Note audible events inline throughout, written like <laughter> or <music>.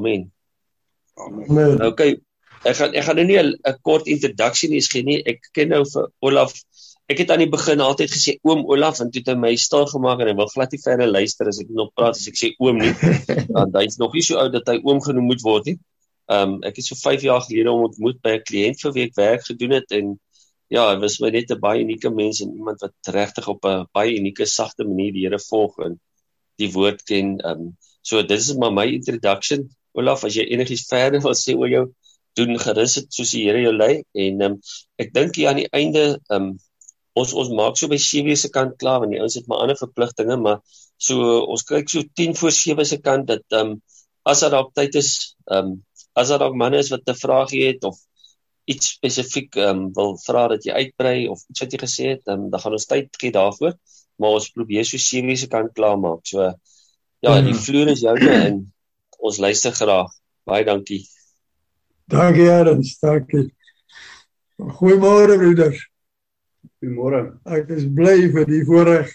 Amen. Amen. Okay. Ek gaan ek gaan nou nie 'n kort introduksie nie gee nie. Ek ken nou vir Olaf. Ek het aan die begin altyd gesê oom Olaf en toe het hy my stil gemaak en hy wil glad nie verder luister as ek nog praat as ek sê oom nie. <laughs> Want hy's nog nie so oud dat hy oom genoem moet word nie. Ehm um, ek het so 5 jaar gelede hom ontmoet by 'n kliënt vir wie ek werk gedoen het en ja, hy was my net 'n baie unieke mens en iemand wat regtig op 'n baie unieke sagte manier die Here volg en die woord ken. Ehm um, so dis is maar my introduction. Olaf, as jy enigiets verder wil sê oor jou doen gerus dit soos die Here jou lei en um, ek dink hier aan die einde um, ons ons maak so by 7 se kant klaar want die ouens het maar ander verpligtinge maar so ons kyk so 10 voor 7 se kant dat um, as daar dalk tyd is um, as daar dalk manne is wat 'n vraagie het of iets spesifiek um, wil vra dat jy uitbrei of iets wat jy gesê het, um, dan gaan ons tyd gee daarvoor. Maar ons probeer so series kan klaarmaak. So ja, die hmm. vloer is joune en ons luister graag. Baie dankie. Dankie Ernst, dankie. Goeiemôre broeders. Goeiemôre. Ek is bly vir die voorreg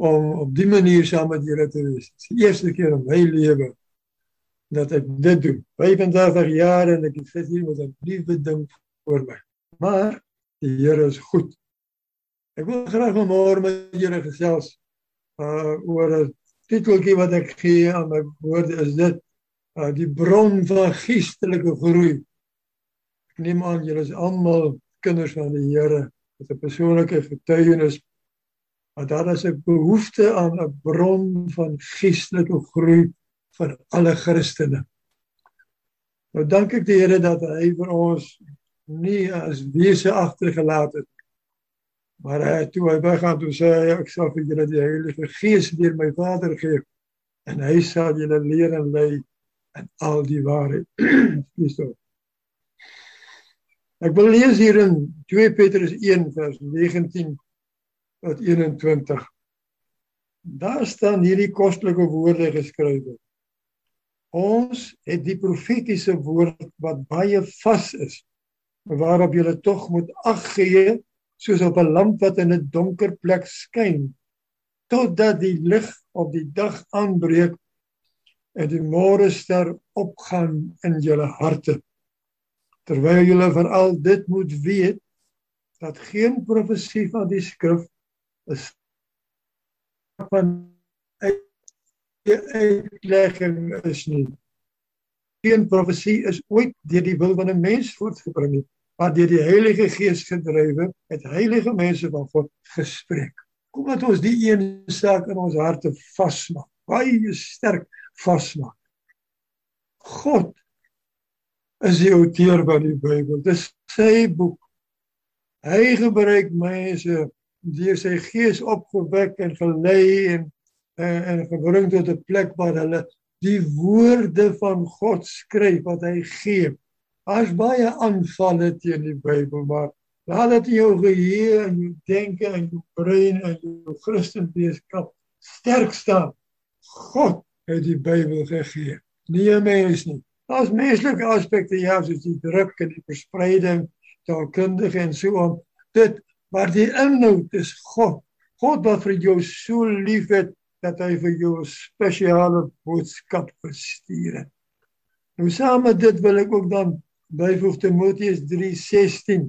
om op die manier saam met julle te wees. Dit is die eerste keer in my lewe dat ek dit doen. 35 jaar en ek sit hier met 'n liefde ding voor my. Maar die Here is goed. Ek wil graag môre met julle gesels uh oor 'n titeltjie wat ek gee aan my woorde is dit uh die bron van geestelike groei. Ek neem aan julle is almal kinders van die Here met 'n persoonlike getuienis maar daar is 'n behoefte aan 'n bron van geestelike groei vir alle Christene. Nou dank ek die Here dat hy vir ons nie as wese agtergelaat het. Maar hy toe hy weggaan toe sê hy ek sal vir julle die Heilige Gees deur my Vader gee en hy sal julle leer en lei in al die waarheid. <clears throat> Christus. Ek wil lees hier in 2 Petrus 1 vers 19 tot 21. Daar staan hierdie kostelike woorde geskrywe. Ons het die profetiese woord wat baie vas is, waarop jy tog moet ag gee soos op 'n lamp wat in 'n donker plek skyn totdat die lig op die dag aanbreek en die môre ster opgaan in julle harte. Terwyl julle veral dit moet weet dat geen profesie van die skrif is van uitlegging is nie. Geen profesie is ooit deur die wil van 'n mens voortgebring nie, maar deur die Heilige Gees gedrywe het heilige mense van God gespreek. Kom dat ons die een saak in ons harte vasmaak, baie sterk vasmaak. God is die outeur van die Bybel. Dit is sy boek. Hy gebruik mense deur sy gees opgewek en gelei en en, en gebring tot 'n plek waar hulle die woorde van God skryf wat hy gee. Daar's baie aanvalle teen die Bybel, maar laat dit jou geheue en jou denke en jou brein en jou Christenweeskap sterk staan. God het die Bybel gegee, nie 'n mens nie. Daar's menslike aspekte ja, soos die druk en die verspreiding, taalkundige en so aan. Dit maar die inhoud is God. God wat vir jou so lief het dat hy vir jou 'n spesiale boodskap gestuur het. Nou saam met dit wil ek ook dan byvoeg Timoteus 3:16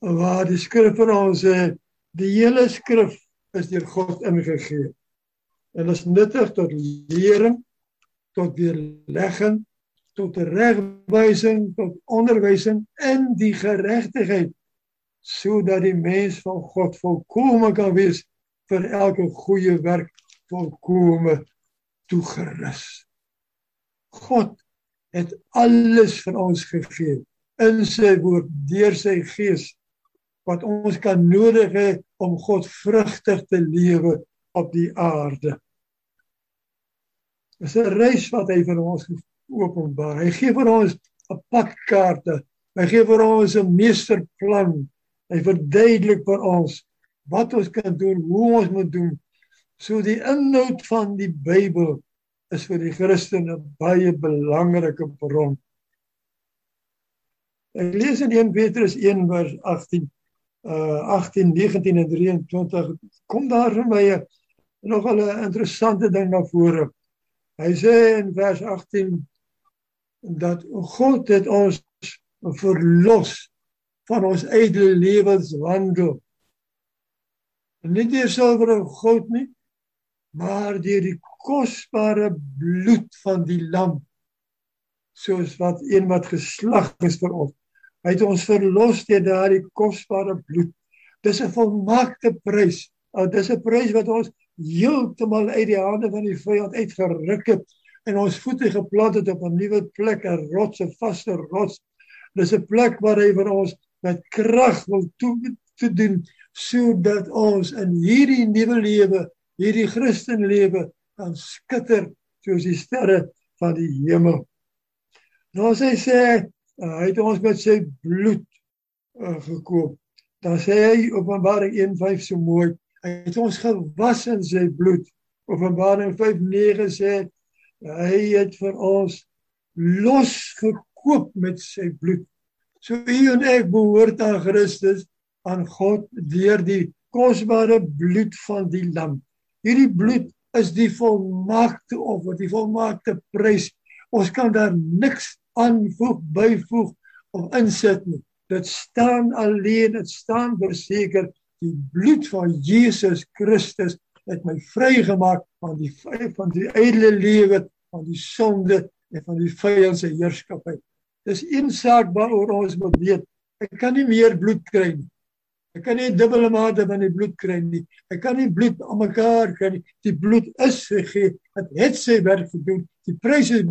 waar die skrif vir ons sê die hele skrif is deur God ingegee en is nuttig tot lering, tot weerlegging, tot regwysing, tot onderwysing in die geregtigheid sodat die mens van God volkome kan wees vir elke goeie werk volkome toegerus. God het alles vir ons gegee in sy woord deur sy gees wat ons kan nodig hê om God vrugtig te lewe op die aarde. Dis 'n reis wat hy vir ons openbaar. Hy gee vir ons 'n padkaarte. Hy gee vir ons 'n meesterplan. Hy verduidelik vir ons wat ons kan doen, hoe ons moet doen. So die inhoud van die Bybel is vir die Christene baie belangrike bron. Ek lees in 1 Petrus 1 vers 18 uh 18 19 en 23 kom daar vir my nog 'n interessante ding na vore. Hy sê in vers 18 dat God het ons verlos van ons eie lewenswandel. Nie deur silwer en goud nie, maar deur die kosbare bloed van die lam. Soos wat een wat geslag is vir ons. Hy het ons verlos deur daardie kosbare bloed. Dis 'n volmaakte prys. Oh, dis 'n prys wat ons heeltemal uit die hande van die vyand uitgeruk het en ons voete geplant het op 'n nuwe plek, 'n rots, 'n vaste rots. Dis 'n plek waar hy vir ons met krag wil toe te doen sodat ons in hierdie nuwe lewe, hierdie Christen lewe kan skitter soos die sterre van die hemel. Nou as hy sê hy het ons met sy bloed uh, gekoop. Dan sê hy Openbaring 1:5 so mooi Hy het ons gewas in sy bloed. Openbaring 5:9 sê hy het vir ons losgekoop met sy bloed. So u en ek behoort aan Christus, aan God deur die kosbare bloed van die lam. Hierdie bloed is die volmaakte offer, die volmaakte prys. Ons kan daar niks aanvoeg, byvoeg of insit nie. Dit staan alleen, dit staan verseker die bloed van Jesus Christus het my vrygemaak van die van die ydelle lewe van die sonde en van die vyand se heerskappy. Dis een saak waaroor ons moet weet. Ek kan nie meer bloed kry nie. Ek kan nie dubbele mate van die bloed kry nie. Ek kan nie bloed aan mekaar kry nie. Die bloed is gegee. Dit het sy werk gedoen. Die prys is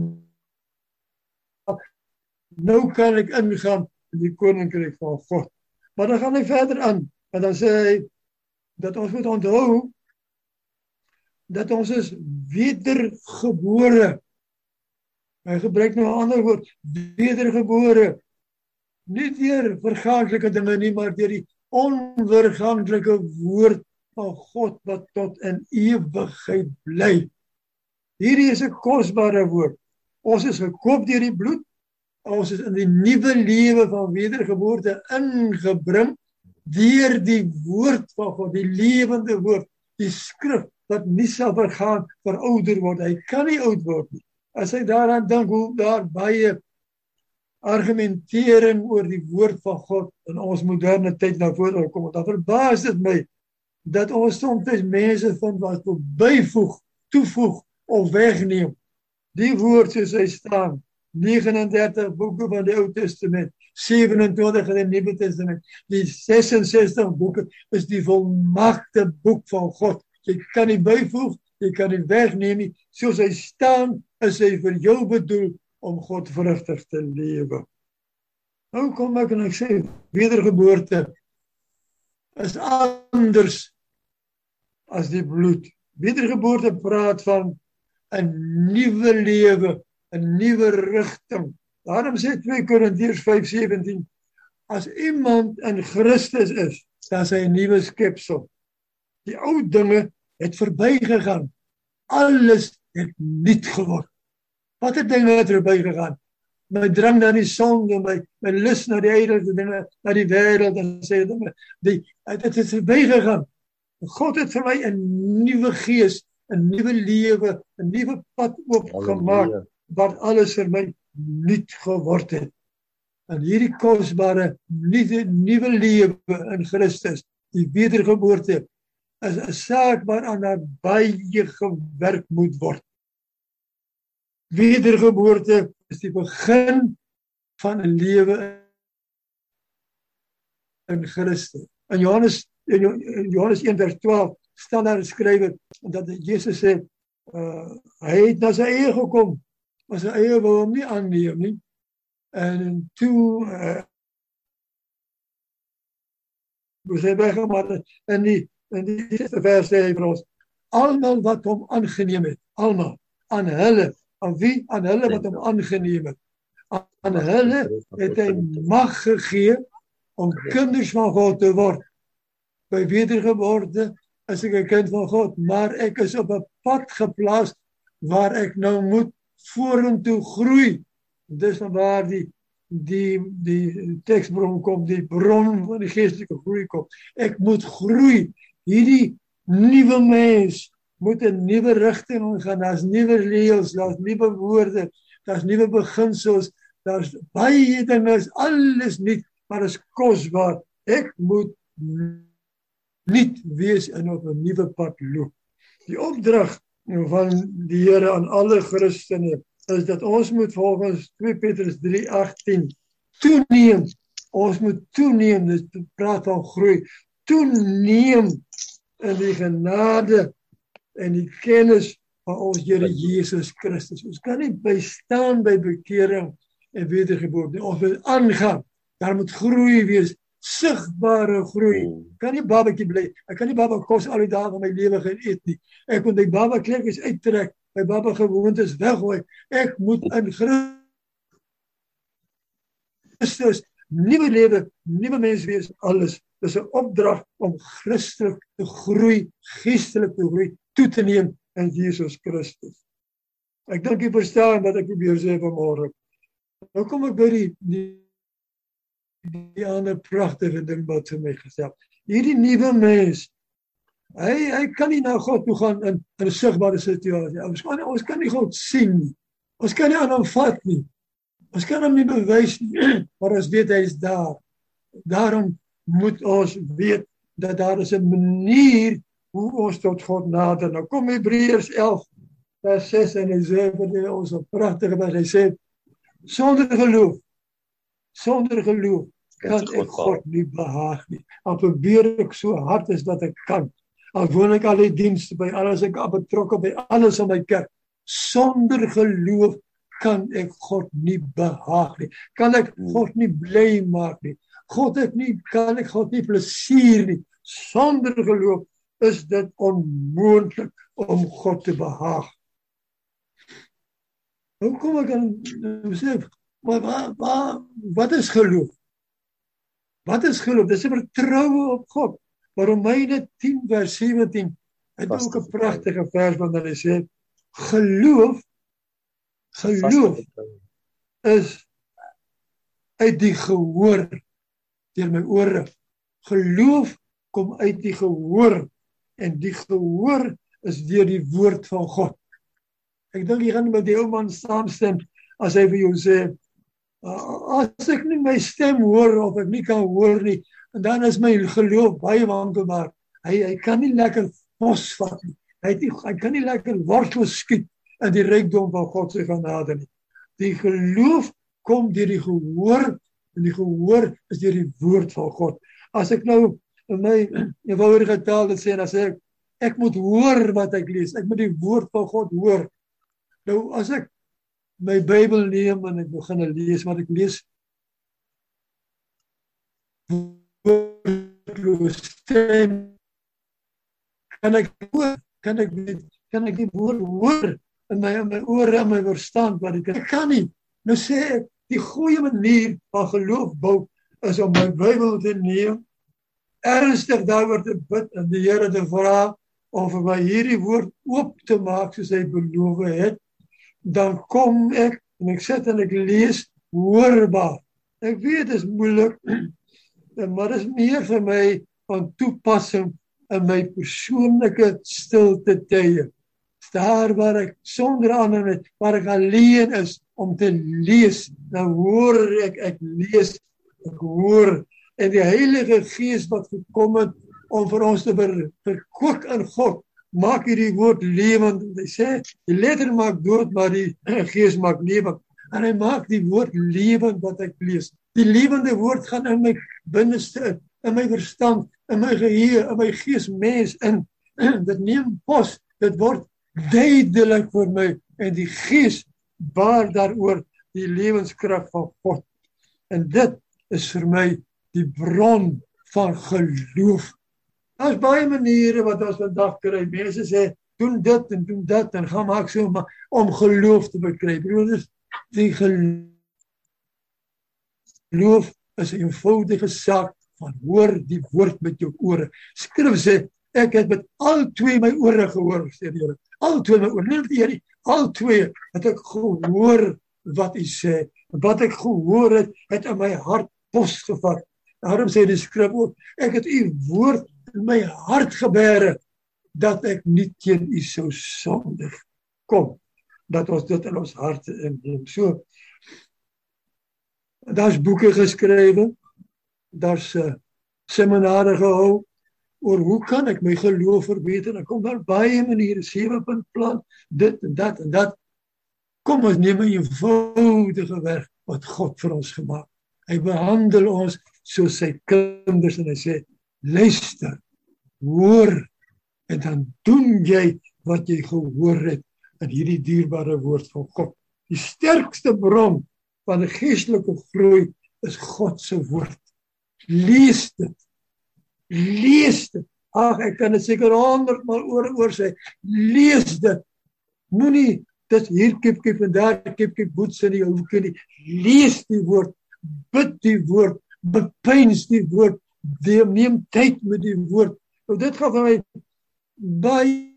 nou kan ek ingaan in die koninkryk van God. Maar dan gaan hy verder aan. En dan sê hy dat ons moet onthou dat ons is wedergebore. Hy gebruik nou 'n ander woord, wedergebore. Nie deur vergaanklike dinge nie, maar deur die onvergaanklike woord van God wat tot in ewigheid bly. Hierdie is 'n kosbare woord. Ons is gekoop deur die bloed. Ons is in die nuwe lewe van wedergeboorte ingebring deur die woord van God, die lewende woord, die skrif wat nie sal vergaan, verouder word. Hy kan nie oud word nie. As hy daaraan dink hoe daar baie argumentering oor die woord van God in ons moderne tyd na vore kom, dan verbaas dit my dat ons soms mense vind wat wil byvoeg, toevoeg of wegneem. Die woord soos hy staan, 39 boeke van die Ou Testament, 27 in die Nuwe Testament. Die 66 boeke is die volmaakte boek van God. Jy kan nie byvoeg, jy kan nie wegneem nie. Soos hy staan, is hy vir jou bedoel om God vrugtig te lewe. Nou kom ek en ek sê wedergeboorte is anders as die bloed. Wedergeboorte praat van 'n nuwe lewe 'n nuwe rigting. Daarom sê 2 Korintiërs 5:17 as iemand in Christus is, dan is hy 'n nuwe skepsel. Die ou dinge het verbygegaan. Alles het nuut geword. Watter dinge het verbygegaan? My drang na die sonde, my my lus na die ydelle dinge, na die wêreld en sê dinge. Die dit het verbygegaan. God het vir my 'n nuwe gees, 'n nuwe lewe, 'n nuwe pad oopgemaak. Wat alles vir my nuut geword het. En hierdie kosbare nuwe nuwe lewe in Christus, die wedergeboorte is 'n saak waaraan daar baie gewerk moet word. Wedergeboorte is die begin van 'n lewe in Christus. In Johannes in Johannes 1:12 staan daar geskrywe dat Jesus sê uh, hy het na sy eie gekom was sy eie wou hom nie aanneem nie. En toe uh Ons het baie maar in die in die eerste vers sê hy vir ons almal wat hom aangeneem het, almal aan hulle, aan wie aan hulle wat hom aangeneem het. Aan hulle het hy mag gegee om kinders van God te word. By wedergeboorte is ek 'n kind van God, maar ek is op 'n pad geplaas waar ek nou moet vorentoe groei. Dis waar die die die teksbron kom, die bron van die geestelike groei kom. Ek moet groei. Hierdie nuwe mens moet 'n nuwe rigting gaan. Daar's nuwe reëls, daar's nuwe woorde, daar's nuwe beginsels, daar's baie dinge, is alles nuut, maar is kosbaar. Ek moet nuut wees en op 'n nuwe pad loop. Die opdrag van die Here aan alle Christene is dat ons moet volgens 2 Petrus 3:18 toeneem. Ons moet toeneem, dit praat van groei. Toeneem in die genade en die kennis van ons Here Jesus Christus. Ons kan nie bystaan by bekering en wedergeboorte nie. Ons moet aangaan. Daar moet groei wees, sigbare groei. Kan nie babatjie bly. Ek kan nie baba kos al die dae van my lewe gaan eet nie. Ek moet my baba kleertjies uittrek, my baba gewoontes weggooi. Ek moet in Christus nuwe lewe, nuwe mens wees, alles. Dis 'n opdrag om Christelik te groei, geestelik te groei, toe te neem in Jesus Christus. Ek dink jy verstaan wat ek probeer sê vanmôre. Nou kom ek by die die ander pragtige ding wat vir my gesê. Hierdie nuwe mens. Hy hy kan nie na God toe gaan in 'n sigbare situasie. Ons kan ons kan nie God sien nie. Ons kan nie aan hom vat nie. Ons kan hom nie bewys nie, <clears throat> maar ons weet hy is daar. Daarom moet ons weet dat daar is 'n manier hoe ons tot God nader. Nou kom Hebreërs 11 vers 6 en hy sê vir ons 'n pragtige wat hy sê sonder geloof sonder geloof kan ek God nie behaag nie. Al probeer ek so hard as wat ek kan. Al woon ek al die dienste by alles ek betrokke by alles in my kerk. Sonder geloof kan ek God nie behaag nie. Kan ek hmm. God nie bly maak nie. God ek nie kan ek God nie plesier nie. Sonder geloof is dit onmoontlik om God te behaag. Hoe kom ek dan sê maar wat wat wat is geloof? Wat is geloof? Dis 'n vertroue op God. Maar Romeine 10 vers 17 het ook 'n pragtige vers wat hulle sê geloof geloof is uit die gehoor deur my ore. Geloof kom uit die gehoor en die gehoor is deur die woord van God. Ek dink jy gaan met die ou man saamstem as hy vir jou sê as ek nie my stem hoor of ek nie kan hoor nie, dan is my geloof baie wankelbaar. Hy hy kan nie lekker pos vat nie. Hy het nie, hy kan nie lekker wortel skiet in die rykdom van God se genade nie. Die geloof kom deur die gehoor en die gehoor is deur die woord van God. As ek nou in my eenvoudige taal dit sê dan sê ek ek moet hoor wat ek lees. Ek moet die woord van God hoor. Nou as ek my Bybel neem en ek begin lees wat ek lees stem kan ek hoor kan ek net kan ek die woord hoor in my in my ore en my verstand wat ek kan nie nou sê ek die goeie manier van geloof bou is om my Bybel te neem ernstig daaroor te bid en die Here te vra om vir my hierdie woord oop te maak soos hy beloof het, dan kom ek en ek sit en ek lees hoorbaar. Ek weet dit is moeilik, <clears throat> maar dit is meer vir my van toepassing in my persoonlike stilte tye. Daar waar ek sonder ander net waar ek alleen is om te lees, dan hoor ek ek lees, ek hoor en die Heilige Gees wat gekom het om vir ons te verkoop in God maak hierdie woord lewend. Hy sê die letter maak dood, maar die <clears throat> Gees maak lewend. En hy maak die woord lewend wat ek lees. Die lewende woord gaan in my binneste, in my verstand, in my geheue, in my gees mens in. <clears throat> Dit neem pos. Dit word duidelik vir my en die Gees baar daaroor die lewenskrag van God. En dit is vir my die bron van geloof. Daar's baie maniere wat ons vandag kry. Mense sê doen dit en doen dat en gaan maak so maar om geloof te bekry. Bedoel dis die geloof is 'n eenvoudige saak van hoor die woord met jou ore. Skrif sê ek het met al twee my ore gehoor sê die Here. Al twee my ore, nie net hierdie, al twee het ek gehoor wat hy sê. Wat ek gehoor het, het in my hart pos gevat. Daarom sê die skrif ook, ek het u woord in my hart gebeere. dat ek nie teen u sou sondig kom dat ons dit in ons harte inneem. So daar's boeke geskrywe. Daar's uh, seminare gehou oor hoe kan ek my geloof verbeter? Ek kom daar baie maniere, sewe punt plan, dit en dat en dat. Kom ons neem 'n eenvoudige weg wat God vir ons gemaak. Hy behandel ons soos sy kinders en hy sê: "Luister, hoor en dan doen jy wat jy gehoor het in hierdie dierbare woord van God. Die sterkste bron van geestelike groei is God se woord. Lees dit. Lees dit. Ag, ek kan dit seker 100 maal oor oor sê. Lees dit. Moenie dit hier kip kip en daar kip kip boets in die hoek nie. Lees die woord. Bid die woord. Bepeins die woord. Neem tyd met die woord. Nou dit gaan vir my baie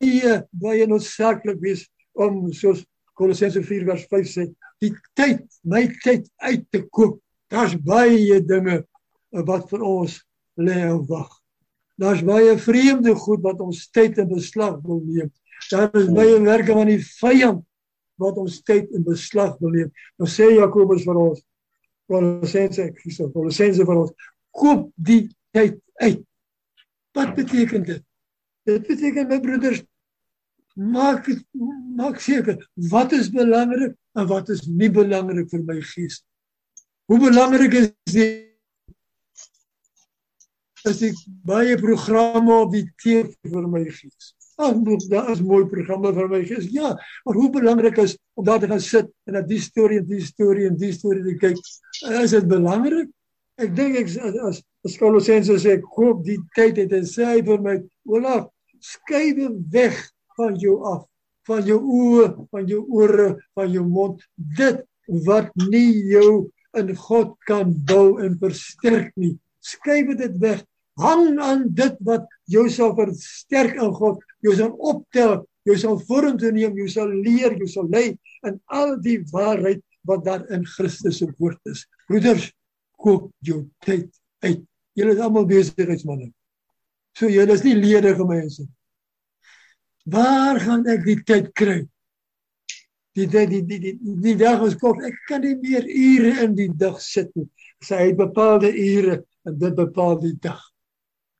baie baie noodsaaklik wees om soos Kolossense 4 vers 5 sê, die tyd, my tyd uit te koop. Daar's baie dinge wat vir ons lê en wag. Daar's baie vreemde goed wat ons tyd in beslag wil neem. Daar is baie werke van die vyand wat ons tyd in beslag wil neem. Nou sê Jakobus vir ons Kolossense, Kolossense vir ons, koop die tyd uit. Wat beteken dit? Dit beteken my broeders maak maak seker wat is belangrik en wat is nie belangrik vir my gees. Hoe belangrik is dit as ek baie programme op die TV vir my gees. Ag, daar is mooi programme vir my gees. Ja, maar hoe belangrik is om daar te gaan sit en dat die storie en die storie en die storie te kyk. Is dit belangrik? Ek dink ek as as Kolossense sê koop die tyd het en sê hy vir my, "Olaf, skuif weg van jou af, van jou oë, van jou ore, van jou mond, dit wat nie jou in God kan bou en versterk nie. Skuif dit weg. Hang aan dit wat jou sal versterk in God, jou sal optel, jou sal vorentoe neem, jou sal leer, jou sal lei in al die waarheid wat daar in Christus se woord is. Broeders, koop jou tyd uit. Julle is almal besigheidsmense. So julle is nie ledige mense. Waar gaan ek die tyd kry? Die die die die die, die dag is kort. Ek kan nie meer ure in die dag sit nie. Sy het bepaalde ure en dit bepaal die dag.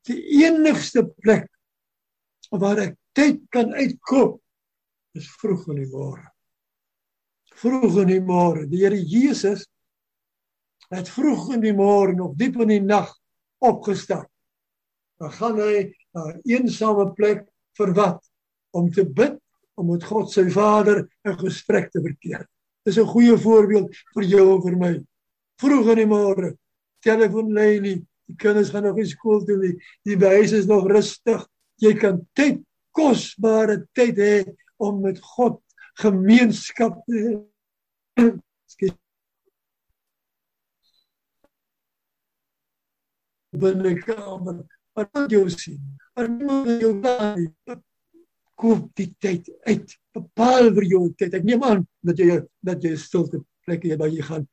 Die enigste plek waar ek tyd kan uitkoop is vroeg in die môre. Vroeg in die môre. Die Here Jesus het vroeg in die môre nog diep in die nag opgestaan. Dan gaan hy na 'n eensame plek vir wat? om te bid om met God sy Vader 'n gesprek te verkeer. Dis 'n goeie voorbeeld vir jou en vir my. Vroeg in die môre, telefoon lê nie, die kinders gaan nog nie skool toe nie, die huis is nog rustig. Jy kan tyd, kosbare tyd hê om met God gemeenskap te binne kamer. Wat jy sien. Maar jy kan koop die tyd uit. Bepaal vir jou tyd. Ek neem aan dat jy dat jy stilte plekke waar jy gaan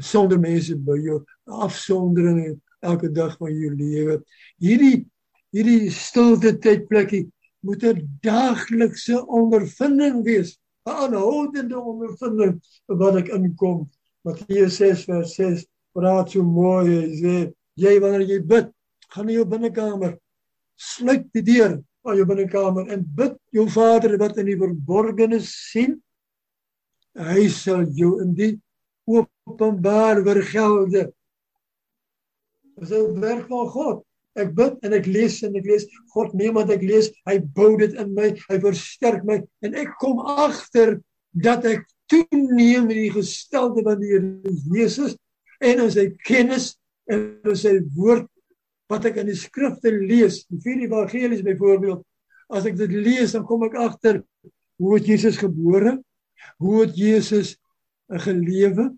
sonder mense by jou afsondering elke dag van jou lewe. Hierdie hierdie stilte tyd plekkie moet 'n daaglikse ondervinding wees. 'n Aanhoudende ondervinding wat ek inkom. Matteus 6 vers 6 praat so mooi. Hy sê jy wanneer jy bid, gaan in jou binnekamer sluit die deur van jou binnekamer en bid jou Vader wat in die verborgenes sien. Hy sal jou in die openbaar vergelde. Dis 'n werk van God. Ek bid en ek lees en ek lees. God neem wat ek lees, hy bou dit in my, hy versterk my en ek kom agter dat ek toeneem in die gestalte van die Here Jesus en in sy kennis en in sy woord wat ek in die skrifte lees, die vier evangelies byvoorbeeld, as ek dit lees dan kom ek agter hoe het Jesus gebore? Hoe het Jesus gelewe?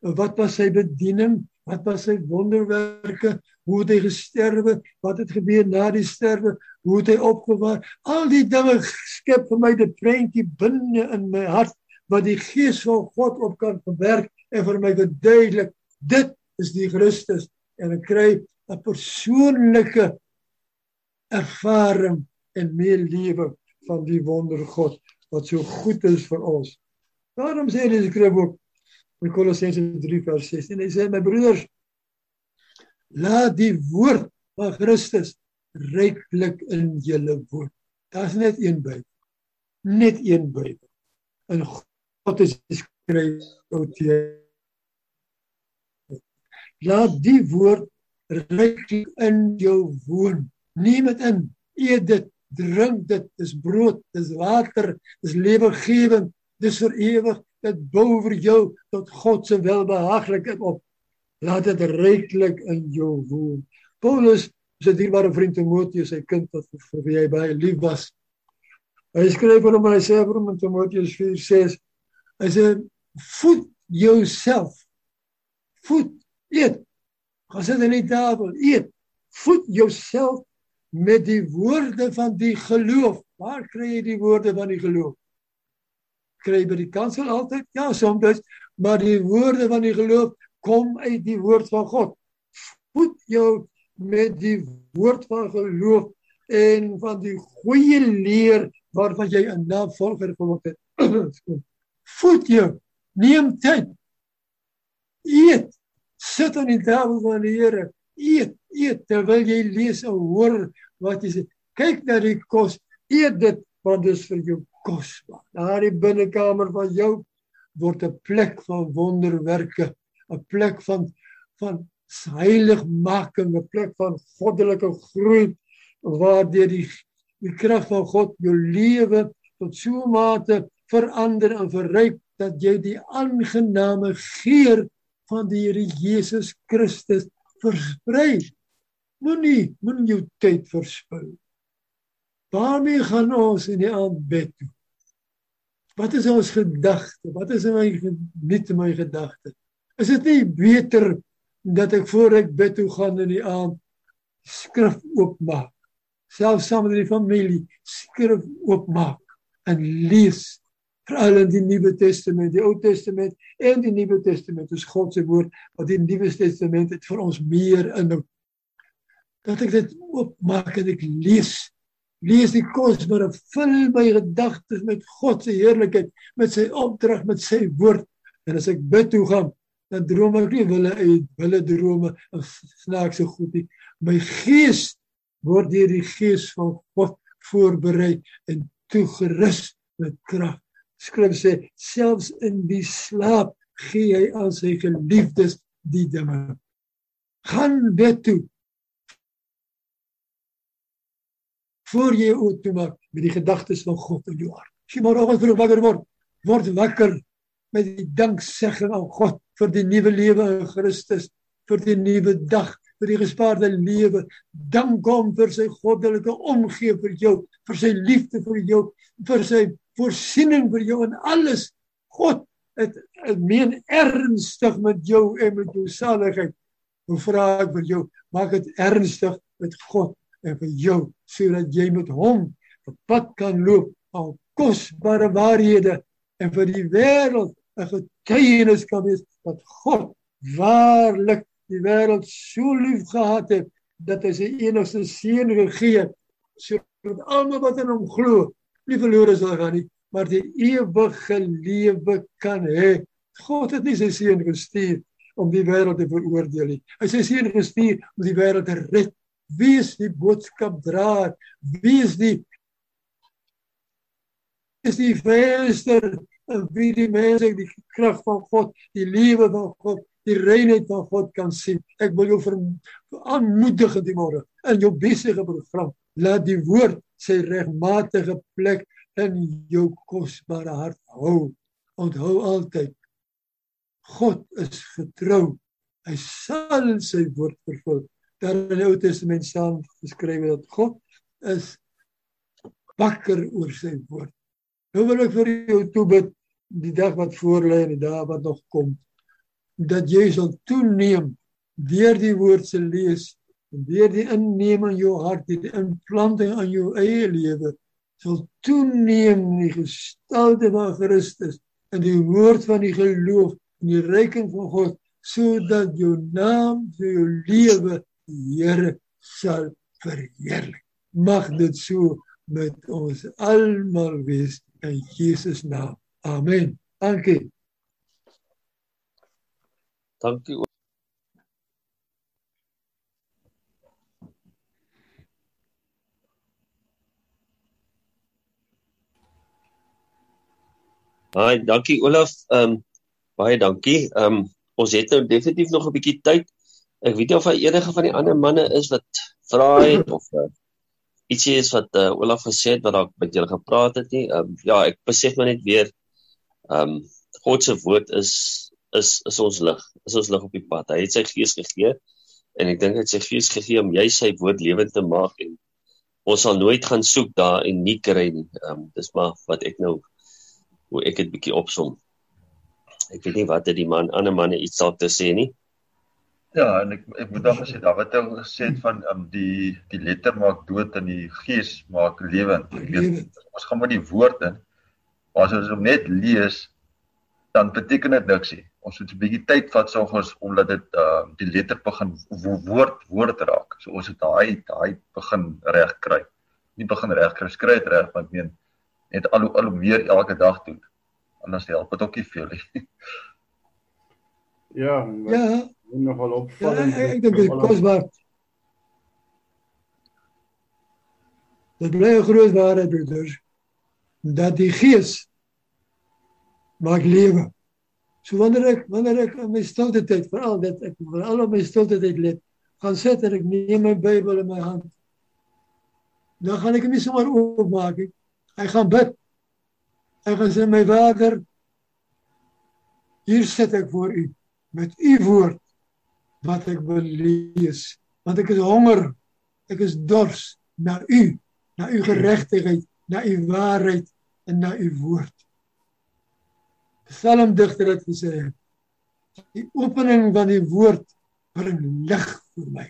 Wat was sy bediening? Wat was sy wonderwerke? Hoe het hy gesterwe? Wat het gebeur na die sterwe? Hoe het hy opgewaar? Al die dinge skep vir my 'n prentjie binne in my hart wat die gees van God op kan verwerk en vir my verduidelik dit is die Christus en ek kry 'n persoonlike ervaring en meer lewe van die wonder God wat so goed is vir ons. Daarom sê die skryf ook in Kolossense 3 vers 16 hy sê my broeders laat die woord van Christus ryklik in julle woon. Daar's net een Bybel. Net een Bybel. En God is geskryf oud Laat die woord ryklik in jou woon. Neem dit in. Eet dit, drink dit. Dis brood, dis water, dis lewegewend, dis vir ewig. Dit bou vir jou tot God se welbehaaglikheid op. Laat dit ryklik in jou woon. Paulus sy dierbare vriend Timoteus, sy kind wat vir wie hy baie lief was. Hy skryf vir hom en hy sê vir hom in Timoteus 4:6, hy sê voed jouself. Voed, eet. Gaan sit aan die tafel, eet. Voed jouself met die woorde van die geloof. Waar kry jy die woorde van die geloof? Kry by die kansel altyd? Ja, soms, maar die woorde van die geloof kom uit die woord van God. Voed jou met die woord van geloof en van die goeie leer waarvan jy 'n navolger geword het. <clears throat> Voed jou, neem tyd. Eet, sit aan die tafel van die Here. Eet, eet terwyl jy lees en hoor wat jy sê. Kyk na die kos, eet dit want dit is vir jou kosbaar. Daar in die binnekamer van jou word 'n plek van wonderwerke, 'n plek van van heiligmaking, 'n plek van goddelike groei waar deur die die krag van God jou lewe tot so 'n mate verander en verryk dat jy die aangename geur van die Here Jesus Christus versprei. Moenie moenie jou tyd verspil. Waarmee gaan ons in die aand bid toe? Wat is ons gedagte? Wat is my net my gedagte? Is dit nie beter dat ek voor ek bid toe gaan in die aand skrif oopmaak selfs saam met die familie skrif oopmaak en lees veral in die Nuwe Testament die Ou Testament en die Nuwe Testament is God se woord wat die Nuwe Testament het vir ons meer inhoud dat ek dit oopmaak en ek lees lees die kosbare vul my gedagtes met God se heerlikheid met sy opdrag met sy woord en as ek bid toe gaan dan droom ek nie wille uit wille drome en snaakse goed nie. My gees word deur die gees van God voorberei en toegerus met krag. Skrif sê selfs in die slaap gee hy aan sy geliefdes die dinge. Gaan bid toe. Voor jy oop maak met die gedagtes van God in jou hart. As jy môre vroeg wakker word, word wakker met die danksegging aan God vir die nuwe lewe in Christus, vir die nuwe dag, vir die gespaarde lewe. Dank hom vir sy goddelike omgee vir jou, vir sy liefde vir jou, vir sy voorsiening vir jou en alles. God het, het meen ernstig met jou en met jou saligheid. Hoe vra ek vir jou, maak dit ernstig met God en vir jou sodat jy met hom op pad kan loop al kosbare waarhede en vir die wêreld 'n getuienis kan wees dat God waarlik die wêreld so lief gehad het dat hy sy enigste seun gegee het sodat almal wat in hom glo nie verlore sal gaan nie maar die ewige lewe kan hê. God het nie sy seun gestuur om die wêreld te veroordeel nie. Hy het sy seun gestuur om die wêreld te red. Wie is die boodskapdraer? Wie is die is die venster en wie die mense die krag van God, die liefde van God, die reinheid van God kan sien. Ek wil jou aanmoedig in die môre in jou besige program. Laat die woord sy regmatige plek in jou kosbare hart hou. Onthou altyd God is getrou. Hy sal sy woord vervul. Daar in die Ou Testament staan geskrywe dat God is wakker oor sy woord. Nou wil ek vir jou toebid die dag wat voorlê en die dae wat nog kom dat jy sal toeneem deur die woord se lees en deur die inneem in jou hart die implanting aan jou eie lewe sal toeneem die gestalte van Christus en die woord van die geloof en die reiking van God sodat jou naam vir jou lewe Here sal verheerlik mag dit so met ons almal wees in Jesus naam. Amen. Dankie. Dankie. Haai, dankie Olaf. Ehm um, baie dankie. Ehm um, ons het nou definitief nog 'n bietjie tyd. Ek weet nie of daar enige van die ander manne is wat vra het of uh, ietsie is wat uh, Olaf gesê het wat dalk met julle gepraat het nie. Um, ja, ek besef maar net weer ehm um, God se woord is is is ons lig. Is ons lig op die pad. Hy het sy gees gegee en ek dink hy het sy gees gegee om jy sy woord lewend te maak en ons sal nooit gaan soek daar en nie kry nie. Ehm um, dis maar wat ek nou hoe ek dit bietjie opsom. Ek weet nie wat het die man ander manne iets daar te sê nie. Ja, en ek ek moet dan gesê Dawid het gesê van um, die die letter maak dood en die gees maak lewend. Ek weet ons gaan met die woord in. Maar as ons hom net lees dan beteken dit niks nie. Ons moet 'n bietjie tyd vat soggens omdat dit uh die letter begin woord woord raak. So ons het daai daai begin reg kry. Nie begin reg kry, skry dit reg, want ek meen net al hoe al hoe meer elke dag doen. Anders help dit ook nie veel nie. <laughs> Ja, Ja, nogal ja opvallend. ek, ek dink dit is kosbaar. Dit bly 'n groot waarheid broeders dat die gees maak lewe. So wanneer ek wanneer ek in my stilte tyd veral dit ek veral op my stilte tyd let, gaan sit en ek neem my Bybel in my hand. Dan gaan ek hom nie sommer oopmaak nie. Hy gaan bid. Hy gaan sê my Vader, hier sit ek voor U met U woord wat ek wil lees, want ek is honger. Ek is dors na U, na U geregtigheid, na U waarheid en na U woord. Psalmdigter het gesê die opening van die woord bring lig vir my.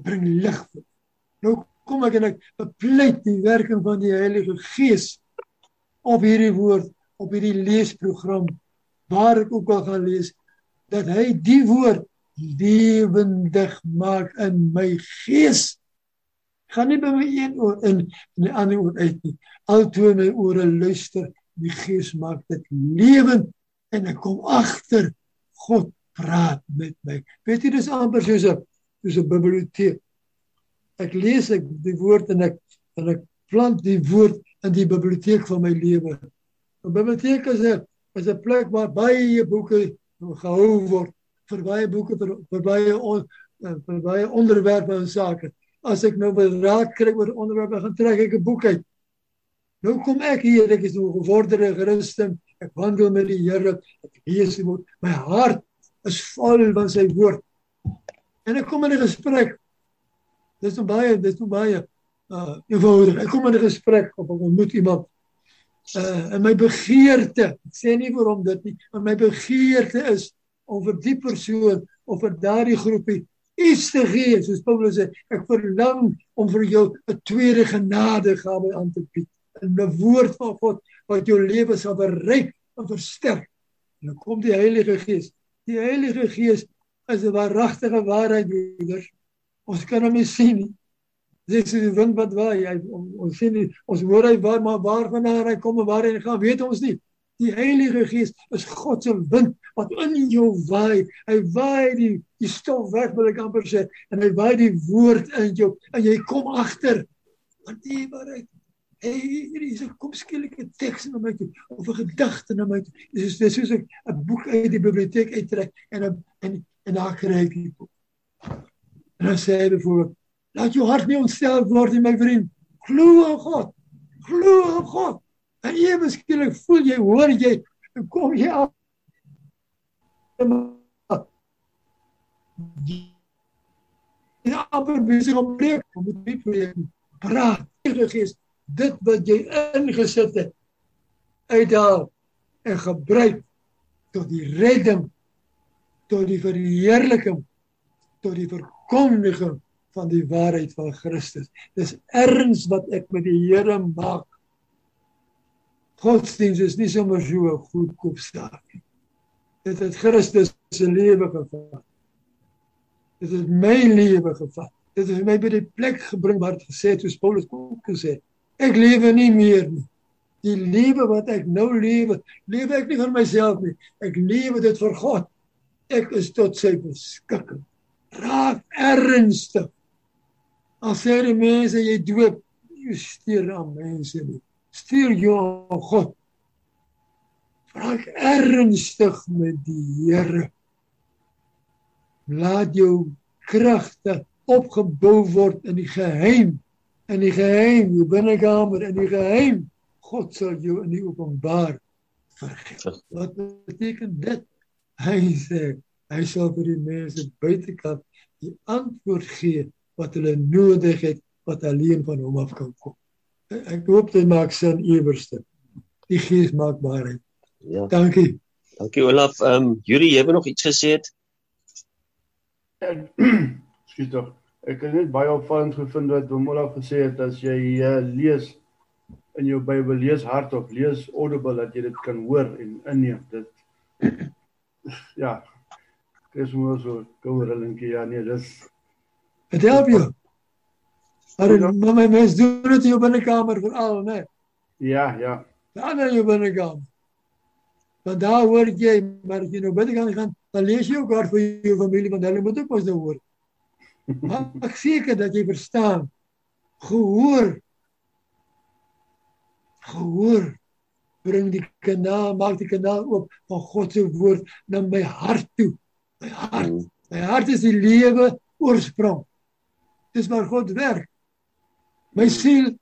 Bring lig vir. Nou kom ek en ek bepleit die werking van die Heilige Gees op hierdie woord, op hierdie leesprogram waar ek ook al gaan lees dat hy die woord lewendig maak in my gees. Gaan nie by my een oor in en die ander oor uit nie. Altoe my ore luister, die gees maak dit lewend en ek kom agter God praat met my. Weet jy dis amper soos 'n soos 'n biblioteek. Ek lees ek die woord en ek en ek plant die woord in die biblioteek van my lewe. 'n Biblioteek is 'n is 'n plek waar baie boeke gehou word vir baie boeke vir, vir baie on, vir baie onderwerpe en sake. As ek nou wil raad kry oor onderwerpe, gaan trek ek 'n boek uit. Nou kom ek hier, ek is nou gevorderde Christen. Ek wandel met die Here. Ek lees die woord. My hart is vol van sy woord. En ek kom in 'n gesprek. Dis nou baie, dis nou baie uh eenvoudig. Ek kom in 'n gesprek of ek ontmoet iemand. Uh en my begeerte, ek sê nie hom dit nie, maar my begeerte is vir die persoon of vir daardie groepie iets te gee. Soos Paulus sê, ek verlang om vir jou 'n tweede genadegawe aan te bied. 'n woord van God wat jou lewe sal verryk en versterk. En dan kom die Heilige Gees. Die Heilige Gees is 'n waaragtige waarheid broeders. Ons kan hom nie sien nie. Dis die wind wat waai. Hy ons sien nie, ons hoor hy waar maar waar vandaan hy kom en waar hy gaan, weet ons nie. Die Heilige Gees is God se wind wat in jou waai. Hy waai die die stof weg wil ek amper sê en hy waai die woord in jou en jy kom agter want die waarheid Hey, hier is 'n kom skielik 'n teks na my toe of 'n gedagte na my toe. Dis dis soos ek 'n boek uit die biblioteek uittrek en en en, en daar kry ek die boek. En dan sê hy byvoorbeeld, laat jou hart nie ontstel word nie, my vriend. Glo aan God. Glo aan God. En ewe skielik voel jy, hoor jy, kom jy af. Ja, maar besig om preek, om te preek. Praat, Gees, dit wat jy ingesit het uithaal en gebruik tot die redding tot die verheerliking tot die verkondiging van die waarheid van Christus. Dis erns wat ek met die Here maak. Godsdienst is nie sommer so 'n goedkoop saak nie. Dit het Christus se lewe gevat. Dit het my lewe gevat. Dit het my by die plek gebring waar dit gesê het soos Paulus ook gesê. Ek lewe nie meer nie. Die lewe wat ek nou lewe, lewe ek nie vir myself nie. Ek lewe dit vir God. Ek is tot sy beskikking. Raak ernstig. As jy die mense jy doop, jy stuur aan mense nie. Stuur jou God. Raak ernstig met die Here. Laat jou kragte opgebou word in die geheim in die geheim jou binnekamer in die geheim. God sal jou in die openbaar vergif wat beteken dit? Hy sê hy sal vir die mense buitekant die antwoord gee wat hulle nodig het wat alleen van hom af kan kom ek hoop dit maak sin iewerste die gees maak waarheid ja dankie dankie Olaf ehm um, Yuri jy het nog iets gesê het Skiet <clears throat> tog. Ek het net baie opvallend gevind wat Bomola gesê het as jy uh, lees in jou Bybel lees hardop, lees audible dat jy dit kan hoor en inneem. Dit <clears throat> ja. Dis mos so koue linkie ja nee, dis Dit help jou. Maar maar my mens doen dit in jou binnekamer veral, né? Ja, ja. Dan in jou binnekamer. Want daar hoor jy, maar as jy nou binnekamer gaan, dan lees jy ook daar vir jou familie want hulle moet ook mos nou hoor. Maak seker dat jy verstaan. Gehoor. Gehoor bring die kanaal, maak die kanaal oop van God se woord na my hart toe. My hart. My hart is die lewe oorsprong. Dis waar God werk. My siel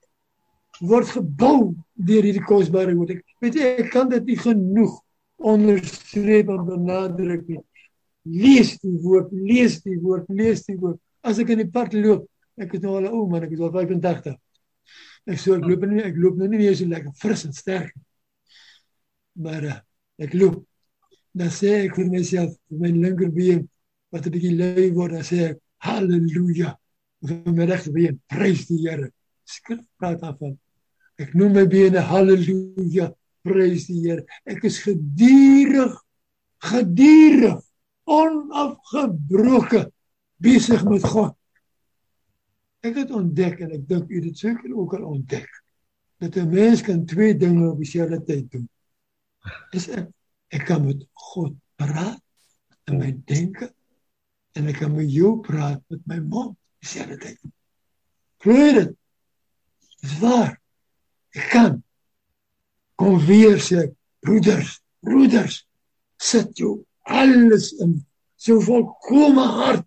word gebou deur hierdie kosbare woord. Ek weet jy, ek kan dit nie genoeg onderstreep en benadruk nie. Lees die woord, lees die woord, lees die woord as ek in die pad loop, ek is nou al 'n ou man, ek is al 85. Ek sê ek loop nie, ek loop nou nie meer so lekker fris en sterk nie. Maar uh, ek loop. Dan sê ek vir myself, vir my linkerbeen wat 'n bietjie lui word, dan sê ek haleluja. Vir my regterbeen, prys die Here. Skrif praat daarvan. Ek noem my bene haleluja, prys die Here. Ek is gedurig gedurig onafgebroke besig met God. Ek het ontdek en ek dink u dit seker ook al ontdek dat 'n mens kan twee dinge op dieselfde tyd doen. Dis ek, kan met God praat in my denke en ek kan met jou praat met my mond dieselfde tyd. Glo dit. Dis waar. Ek kan kom weer sê broeders, broeders, sit jou alles in so volkomme hart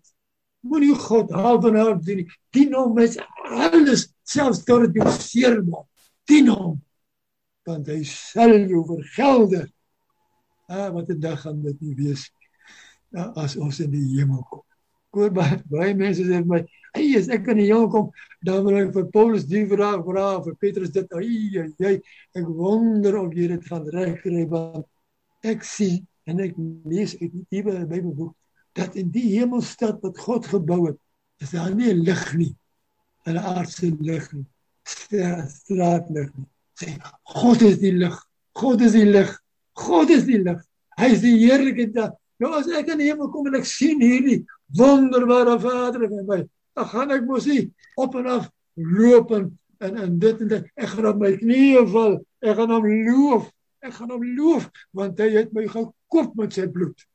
moenie God haal van haar dien nie. Dien hom met alles, selfs tot dit jou seer maak. Dien hom. Want hy sal jou vergelde. Ah, wat 'n dag gaan dit nie wees nou, as ons in die hemel kom. Koor baie baie mense sê my, "Hey, as ek in die hemel kom, dan wil ek vir Paulus die vraag vra, vir Petrus dit, "Ai, jy, ek wonder of jy dit gaan regkry want ek sien en ek lees uit die Bybelboek dat in die hemelstad wat God gebou het, is daar nie lig nie. 'n aardse lig nie. Straatlig nie. Sê God is die lig. God is die lig. God is die lig. Hy is die heerlike dag. Nou as ek in die hemel kom en ek sien hierdie wonderbare Vader in my, dan gaan ek mos nie op en af loop en en, en dit en dit. Ek gaan op my knieë val. Ek gaan hom loof. Ek gaan hom loof want hy het my gekoop met sy bloed.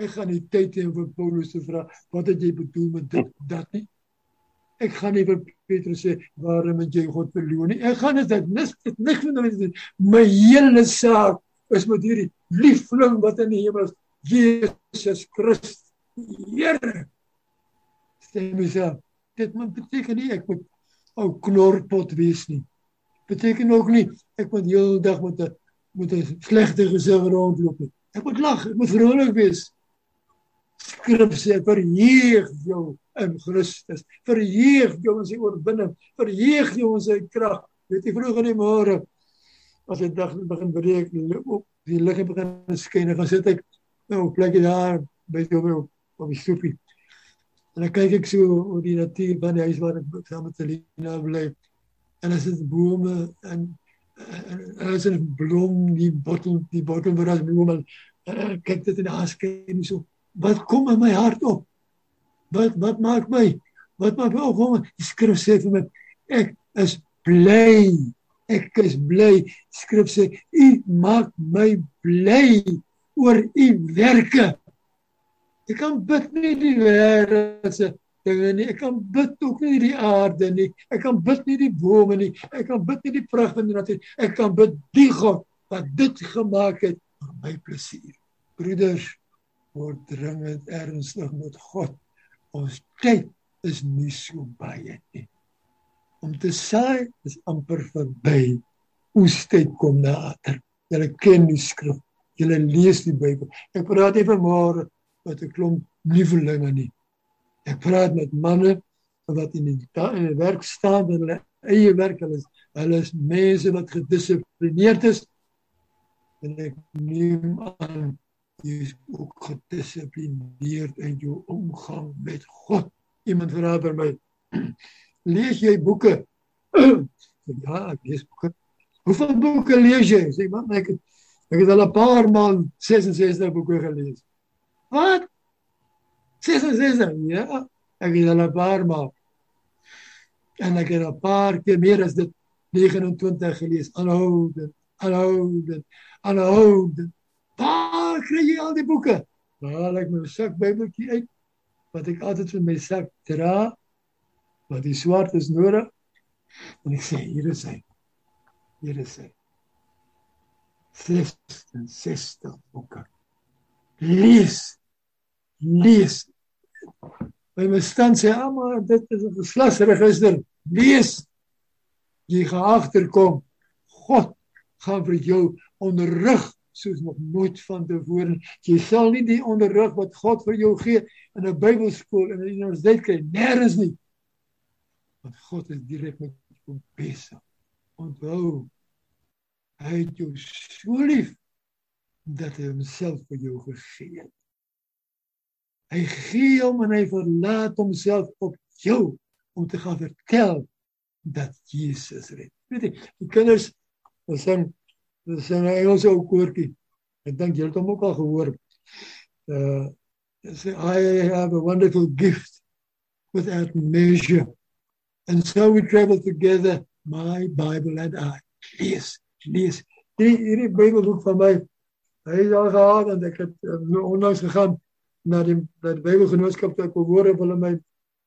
Ek gaan nie tyd hê om Paulus te vra wat het jy bedoel met dit dat nie. Ek gaan nie vir Petrus sê waarom het jy God verloon nie. Ek gaan dit nis dit niks met hom doen. My hele saak is met hierdie liefling wat in die hemel is, Jesus Christus. Here. Stem myself. Dit moet beteken nie ek moet ou knorpot wees nie. Beteken ook nie ek moet heeldag met 'n met 'n slegte gesig rondloop nie. Ek moet lag, ek moet vrolik wees skrif sê verheug jou in Christus. Verheug jou in sy oorwinning. Verheug jou in sy krag. Weet jy vroeg in die môre as die dag begin breek, op die lig begin skyn, dan sit ek nou op plekie daar by die op, op die stoepie. En dan kyk ek so oor die natuur van die huis waar ek saam met Selina bly. En as dit bome en en as 'n blom die bottel die bottel waar as blomme kyk dit in die askyn so wat kom in my hart op? Wat wat maak my Wat my opkom, die skrif sê vir my ek is bly. Ek is bly. Skrif sê u maak my bly oor u werke. Ek kan bid nie die wêreldse dinge nie. Ek kan bid ook nie die aarde nie. Ek kan bid nie die bome nie. Ek kan bid nie die pragt van die natuur. Ek kan bid die God wat dit gemaak het vir my plesier. Broeders, word dringend ernstig met God. Ons tyd is nie so baie nie. Om te saai is amper verby. Oestyd kom nader. Julle ken die skrif. Julle lees die Bybel. Ek praat nie vanmôre met 'n klomp nuwelinge nie. Ek praat met manne wat in die in die werk staan en hulle eie werk hulle is hulle is mense wat gedissiplineerd is en ek neem aan jy is ook gedissiplineerd in jou omgang met God. Iemand vra vir my <clears throat> lees jy boeke? <clears throat> ja, ek lees boeke. Hoeveel boeke lees jy? Sê man, ek het, ek het al 'n paar maal 66 boeke gelees. Wat? 66. Ja, ek het 'n paar maal. En ek het 'n paar keer meer as dit 29 gelees. Aanhoudend, aanhoudend, aanhoudend. Waar kry jy al die boeke? Haal ek my sak Bybeltjie uit wat ek altyd in my sak dra. Wat die swart is nodig. En ek sê hier is hy. Hier is hy. 66 boeke. Lees. Lees. By my stand sê almal dit is 'n geslagsregister. Lees. Jy gaan agterkom. God gaan vir jou onderrig soos nog nooit vantevore. Jy sal nie die onderrig wat God vir jou gee in 'n Bybelskool en in 'n universiteit kry nêrens nie. Want God is direk met jou besig. Onthou hy het jou so lief dat hy homself vir jou gegee het. Hy gee hom en hy verlaat homself op jou om te gaan vertel dat Jesus red. Weet jy, die kinders ons sing Dis 'n Engelse ou koortjie. Ek dink jy het hom ook al gehoor. Uh say I have a wonderful gift without measure. And so we travel together my Bible and I. Lees, lees. Die hierdie Bybelboek van my. Hy is al gehad en ek het uh, onlangs gegaan na die na die Bybelgenootskap toe ek hoor of hulle my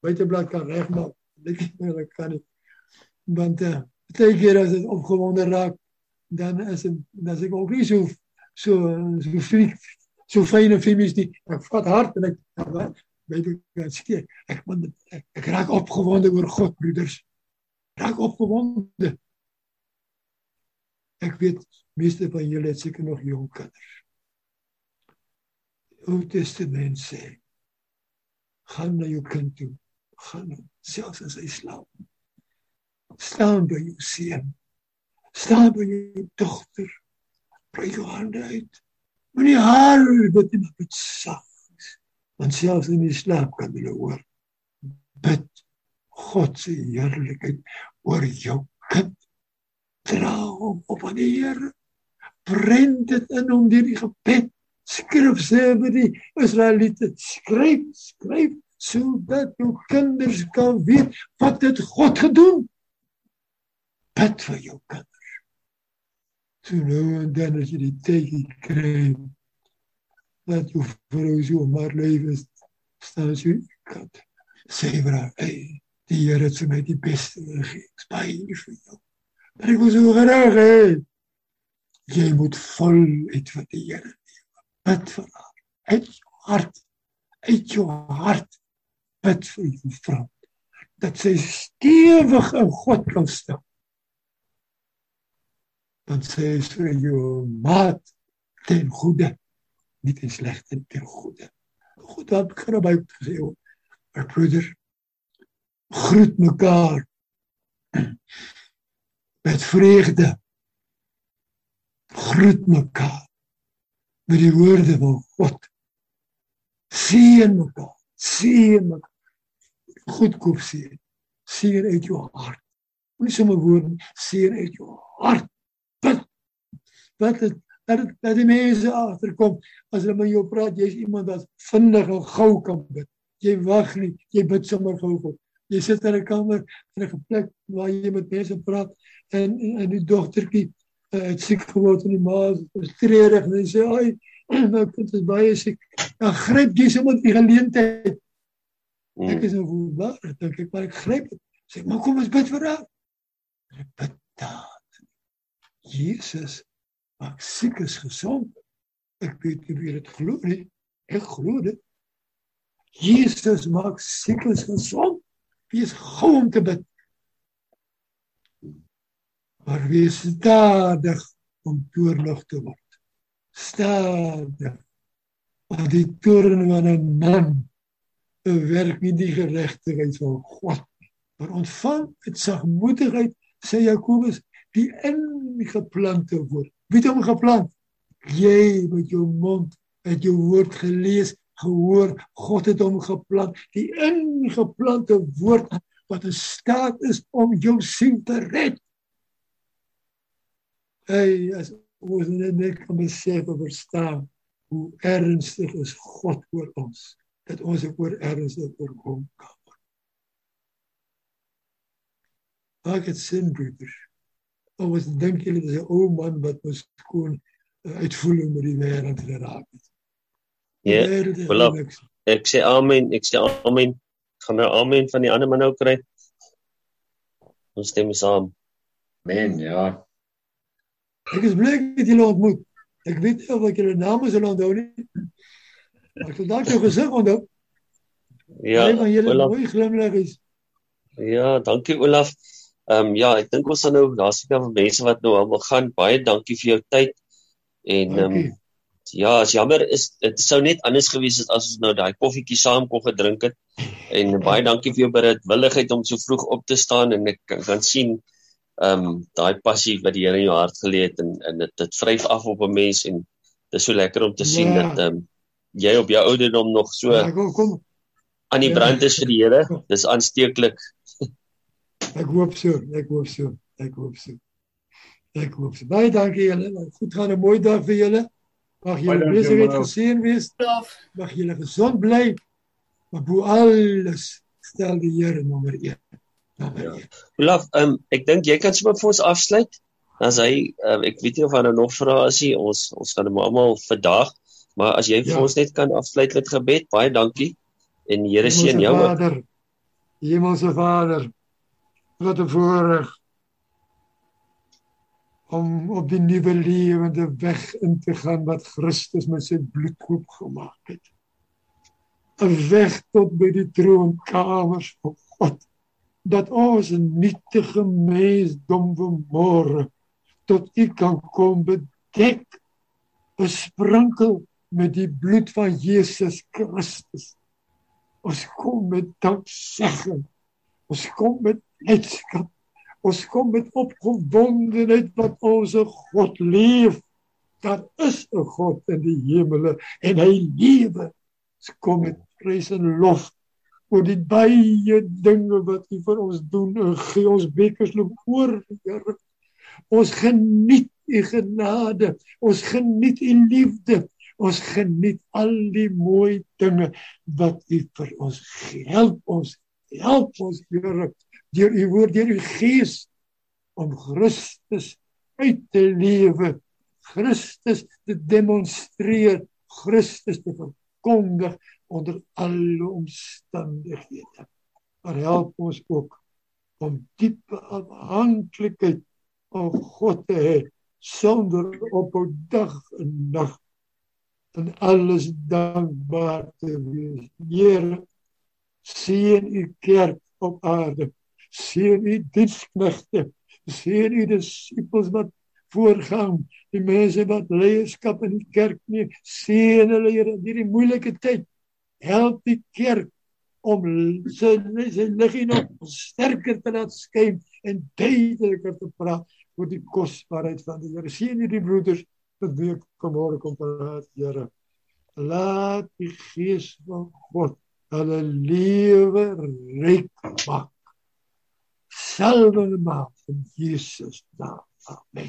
buiteblad kan regmaak. Dit ek kan nie. Want uh, baie keer as dit opgewonde raak dan is dit dan sê ek ook nie so so so frik so fyn en femies nie. Ek vat hard en ek weet ek kan sê ek moet ek, ek raak opgewonde oor God broeders. Raak opgewonde. Ek weet meeste van julle het seker nog jong kinders Ou Testament sê gaan na jou kind toe. Gaan selfs as hy slaap. Staan by jou seun. Staan by jou dogter. Bring jou hande uit. Moenie haar wat in met sag want selfs in die slaap kan jy hoor. Bid God se heerlikheid oor jou kind. Dra hom op aan die Here. Bring dit in hom deur die gebed skryf sê vir die Israeliete skryf skryf sodat jou kinders kan weet wat dit God gedoen bid vir jou kind So nou en dan as jy die tydjie kry dat jou vrou so maar leef is, staan jy kan sê vir hey, die Here het vir my die beste gegee. Spaai nie vir jou. Maar ek was so graag hê. Jy moet vol uit vir die Here lewe. Bid vir haar. Uit jou hart. Uit jou hart. Bid vir jou vrou dat sy stewig in God kan staan dan sê hy vir jou maat ten goeie nie ten slegte ten goeie goed dan kan by gesê my broeder groet mekaar <clears throat> met vreugde groet mekaar met die woorde van God. Sien mekaar sien mekaar. Goed koop sien sien uit jou hart. Nie sommer woorde sien uit jou hart. Wat het dat het, dat die mense agterkom as hulle met jou praat jy's iemand wat vinnig en gou kan bid. Jy wag nie jy bid sommer gou gou Jy sit in 'n kamer in 'n plek waar jy met mense praat en en die dogtertjie het siek geword en die ma is treurig en sê ai <clears throat> my kind is baie siek. Dan gryp jy sommer die geleentheid. Mm. Ek is nou voelbaar, dink ek maar ek gryp dit. Sê maar kom ons bid vir haar. Bid daar. Jesus maak siekes gesond. Ek weet nie wie dit glo nie. Ek glo dit. Jesus maak siekes gesond. Wees gou om te bid. Maar wees stadig om toornig te word. Stadig. Want die toorn van 'n man werk nie die geregtigheid van God. Maar ontvang met sagmoedigheid sê Jakobus die ingeplante word. Wie het hom geplant? Jy met jou mond het jou woord gelees, gehoor, God het hom geplant. Die ingeplante woord wat in staat is om jou siel te red. Hey, as ons net kan besef en verstaan hoe ernstig is God oor ons, dat ons ook oor ernstig oor hom kan. Maak dit sin, broeders. Of wat dink julle dis 'n ou man wat mos skoon uh, uitvoering met die wêreld geraak het? Ja. Ek sê amen, ek sê amen. Gaan nou amen van die ander man nou kry. Ons stem saam. Amen, ja. Ek is bly dat julle ontmoet. Ek weet nie of ek julle name sal onthou nie. Maar ek sal dalk jou gesig onthou. Ja, Olaf. Mooi glimlag is. Ja, dankie Olaf. Ehm um, ja, ek dink ons gaan nou daar's seker mense wat nou al wil gaan. Baie dankie vir jou tyd. En ehm um, ja, as jammer is dit sou net anders gewees het as ons nou daai koffietjie saam kon gedrink het. En baie dankie vir jou bereidwilligheid om so vroeg op te staan en ek kan, kan sien ehm um, daai passie wat die Here in jou hart gelê het en en dit dit vryf af op 'n mens en dit is so lekker om te sien ja. dat ehm um, jy op jou ouderdom nog so ja, kom, kom. aan die brand is vir die Here. Dis aansteeklik. Ek hoop so, ek hoop so, ek hoop so. Ek hoop so. Baie dankie julle. Goed gaan 'n mooi dag vir julle. Mag julle besigheid geseën wees. Mag julle gesond bly. Maar bo alles stel die Here nommer 1. Ja. Olaf, um, ek dink jy kan sommer vir ons afsluit. As hy um, ek weet nie of hy nou nog vra as hy ons ons gaan hom almal vandag, maar as jy vir ja. ons net kan afsluit met gebed, baie dankie. En die Here seën jou. Vader, Hemelse Vader, wat 'n voorreg om op die nuwe lewende weg in te gaan wat Christus met sy bloed koop gemaak het. 'n Weg tot by die troonkamers van God dat ons nietige mensdom vermoor tot U kan kom bedek besprinkel met die bloed van Jesus Christus. Ons kom met danksegging. Ons kom met blydskap. Ons kom met opgewondenheid wat ons God lief. Daar is 'n God in die hemele en hy lewe. Ons kom met prys en lof oor die baie dinge wat U vir ons doen en gee ons bekers loop oor, Here. Ons geniet U genade. Ons geniet U liefde. Ons geniet al die mooi dinge wat U vir ons gee. Help ons, help ons, Here deur u woord deur u gees om Christus uit te lewe Christus te demonstreer Christus te verkondig onder alle omstandighede. Maar help ons ook om diepe afhanklikheid van God te hê sonder op dag en nag en alles dankbaar te wees. Here sien u kerk op aarde. Seën u diensknegte seën u disippels wat voorgaan. Die mense wat leierskap in die kerk neem. Seën hulle Here in hierdie moeilike tyd help die kerk om sy sy liggie nog sterker te laat skyn en duideliker te praat oor die kosbaarheid van die Here seën hierdie broeders wat weer vanmôre kom praat Here laat die gees van God hulle lewe ryk maak salve maak in Jesus naam. Amen.